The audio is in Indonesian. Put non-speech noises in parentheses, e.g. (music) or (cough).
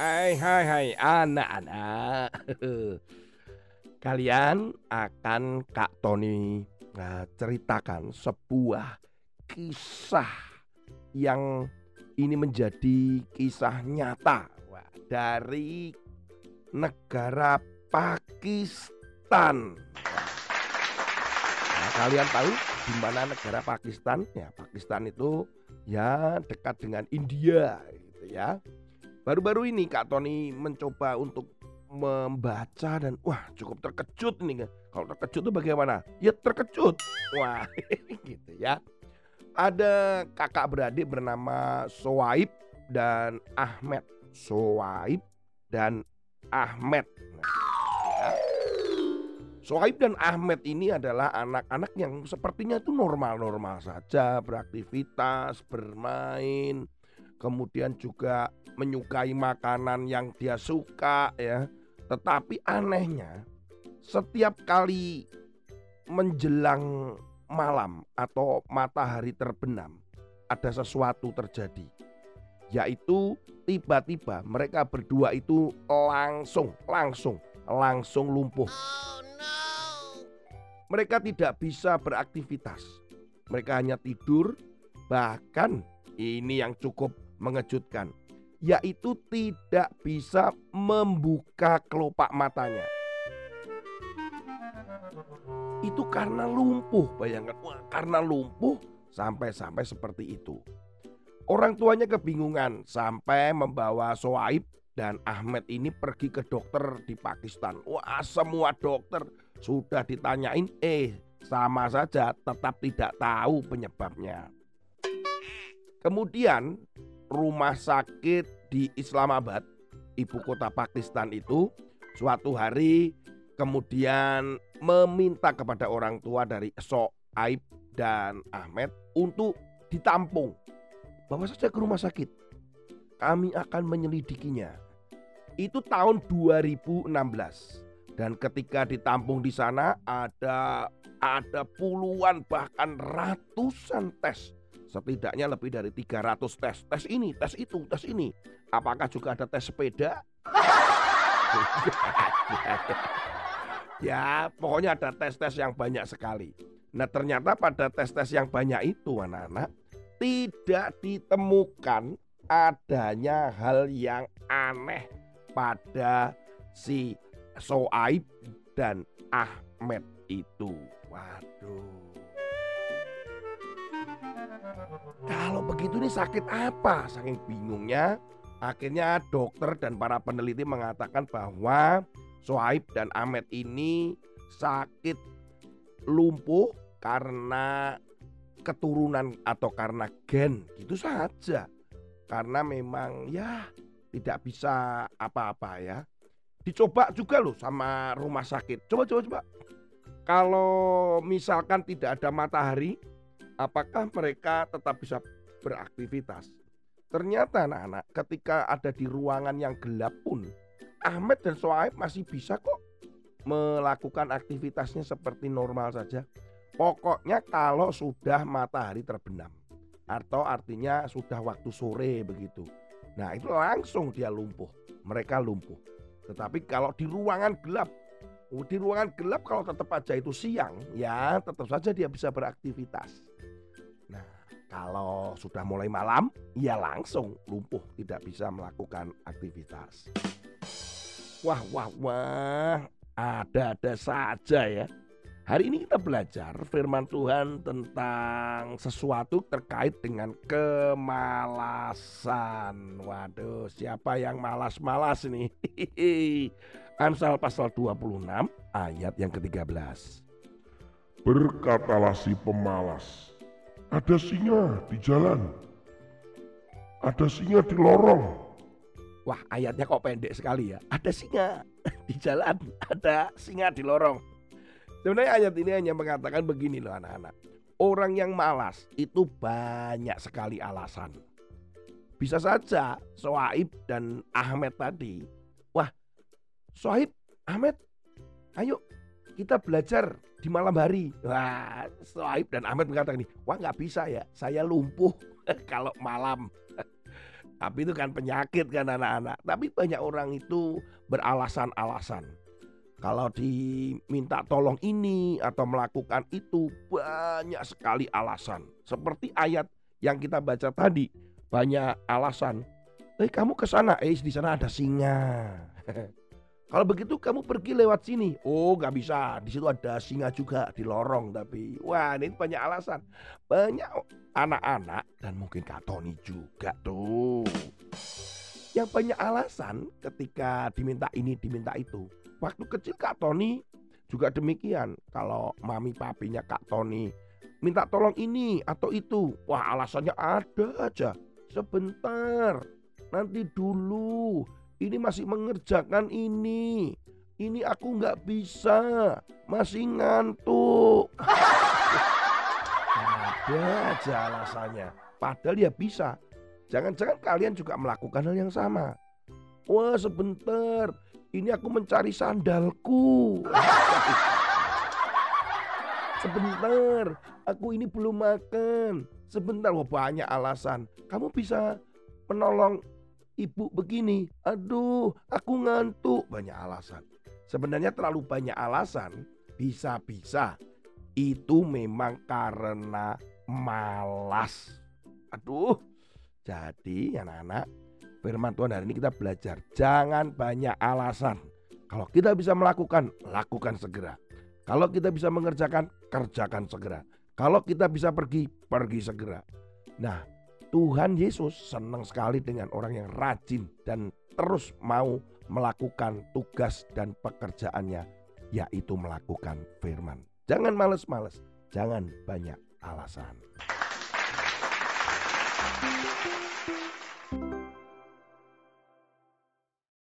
Hai hai hai anak-anak (laughs) Kalian akan Kak Tony nah, ceritakan sebuah kisah yang ini menjadi kisah nyata Wah, dari negara Pakistan. Nah, kalian tahu di mana negara Pakistan? Ya, Pakistan itu ya dekat dengan India gitu ya. Baru-baru ini Kak Tony mencoba untuk membaca dan wah cukup terkejut nih kan. Kalau terkejut itu bagaimana? Ya terkejut. Wah, (laughs) gitu ya. Ada kakak beradik bernama Soaib dan Ahmed. Soaib dan Ahmed. Nah, ya. Soaib dan Ahmed ini adalah anak-anak yang sepertinya itu normal-normal saja, beraktivitas, bermain, kemudian juga menyukai makanan yang dia suka ya. Tetapi anehnya setiap kali menjelang malam atau matahari terbenam ada sesuatu terjadi yaitu tiba-tiba mereka berdua itu langsung langsung langsung lumpuh. Mereka tidak bisa beraktivitas. Mereka hanya tidur, bahkan ini yang cukup mengejutkan, yaitu tidak bisa membuka kelopak matanya. Itu karena lumpuh, bayangkan, wah karena lumpuh sampai-sampai seperti itu. Orang tuanya kebingungan sampai membawa Soaib dan Ahmed ini pergi ke dokter di Pakistan. Wah, semua dokter sudah ditanyain, eh sama saja tetap tidak tahu penyebabnya. Kemudian rumah sakit di Islamabad, ibu kota Pakistan itu, suatu hari kemudian meminta kepada orang tua dari Soaib dan Ahmed untuk ditampung. Bawa saja ke rumah sakit. Kami akan menyelidikinya. Itu tahun 2016. Dan ketika ditampung di sana ada ada puluhan bahkan ratusan tes. Setidaknya lebih dari 300 tes. Tes ini, tes itu, tes ini. Apakah juga ada tes sepeda? (laughs) Ya, pokoknya ada tes-tes yang banyak sekali. Nah, ternyata pada tes-tes yang banyak itu, anak-anak, tidak ditemukan adanya hal yang aneh pada si Soaib dan Ahmed itu. Waduh. Kalau begitu ini sakit apa? Saking bingungnya, akhirnya dokter dan para peneliti mengatakan bahwa Soaib dan Ahmed ini sakit lumpuh karena keturunan atau karena gen gitu saja. Karena memang ya tidak bisa apa-apa ya. Dicoba juga loh sama rumah sakit. Coba coba coba. Kalau misalkan tidak ada matahari, apakah mereka tetap bisa beraktivitas? Ternyata anak-anak ketika ada di ruangan yang gelap pun Ahmed dan Soaib masih bisa kok melakukan aktivitasnya seperti normal saja. Pokoknya kalau sudah matahari terbenam atau artinya sudah waktu sore begitu. Nah, itu langsung dia lumpuh. Mereka lumpuh. Tetapi kalau di ruangan gelap, di ruangan gelap kalau tetap aja itu siang, ya tetap saja dia bisa beraktivitas. Kalau sudah mulai malam, ya langsung lumpuh, tidak bisa melakukan aktivitas. Wah, wah, wah, ada-ada saja ya. Hari ini kita belajar firman Tuhan tentang sesuatu terkait dengan kemalasan. Waduh, siapa yang malas-malas ini? (laughs) Amsal pasal 26 ayat yang ke-13. Berkatalah si pemalas, ada singa di jalan, ada singa di lorong, Wah ayatnya kok pendek sekali ya. Ada singa (laughs) di jalan, ada singa di lorong. Sebenarnya ayat ini hanya mengatakan begini loh anak-anak. Orang yang malas itu banyak sekali alasan. Bisa saja Soaib dan Ahmed tadi. Wah Soaib, Ahmed, ayo kita belajar di malam hari. Wah Soaib dan Ahmed mengatakan ini, wah nggak bisa ya, saya lumpuh (laughs) kalau malam. (laughs) Tapi itu kan penyakit kan anak-anak. Tapi banyak orang itu beralasan-alasan. Kalau diminta tolong ini atau melakukan itu banyak sekali alasan. Seperti ayat yang kita baca tadi, banyak alasan. Eh kamu ke sana, eh di sana ada singa. (laughs) Kalau begitu kamu pergi lewat sini. Oh nggak bisa, di situ ada singa juga di lorong tapi. Wah ini banyak alasan. Banyak anak-anak dan mungkin Kak Tony juga tuh. Yang banyak alasan ketika diminta ini diminta itu. Waktu kecil Kak Tony juga demikian. Kalau mami papinya Kak Tony minta tolong ini atau itu. Wah alasannya ada aja. Sebentar, nanti dulu ini masih mengerjakan ini. Ini aku nggak bisa, masih ngantuk. Ada aja alasannya. Padahal dia bisa. Jangan-jangan kalian juga melakukan hal yang sama. Wah sebentar, ini aku mencari sandalku. Sebentar, aku ini belum makan. Sebentar, wah banyak alasan. Kamu bisa menolong ibu begini, aduh aku ngantuk, banyak alasan. Sebenarnya terlalu banyak alasan, bisa-bisa itu memang karena malas. Aduh, jadi anak-anak, firman Tuhan hari ini kita belajar, jangan banyak alasan. Kalau kita bisa melakukan, lakukan segera. Kalau kita bisa mengerjakan, kerjakan segera. Kalau kita bisa pergi, pergi segera. Nah, Tuhan Yesus senang sekali dengan orang yang rajin dan terus mau melakukan tugas dan pekerjaannya, yaitu melakukan firman. Jangan males-males, jangan banyak alasan.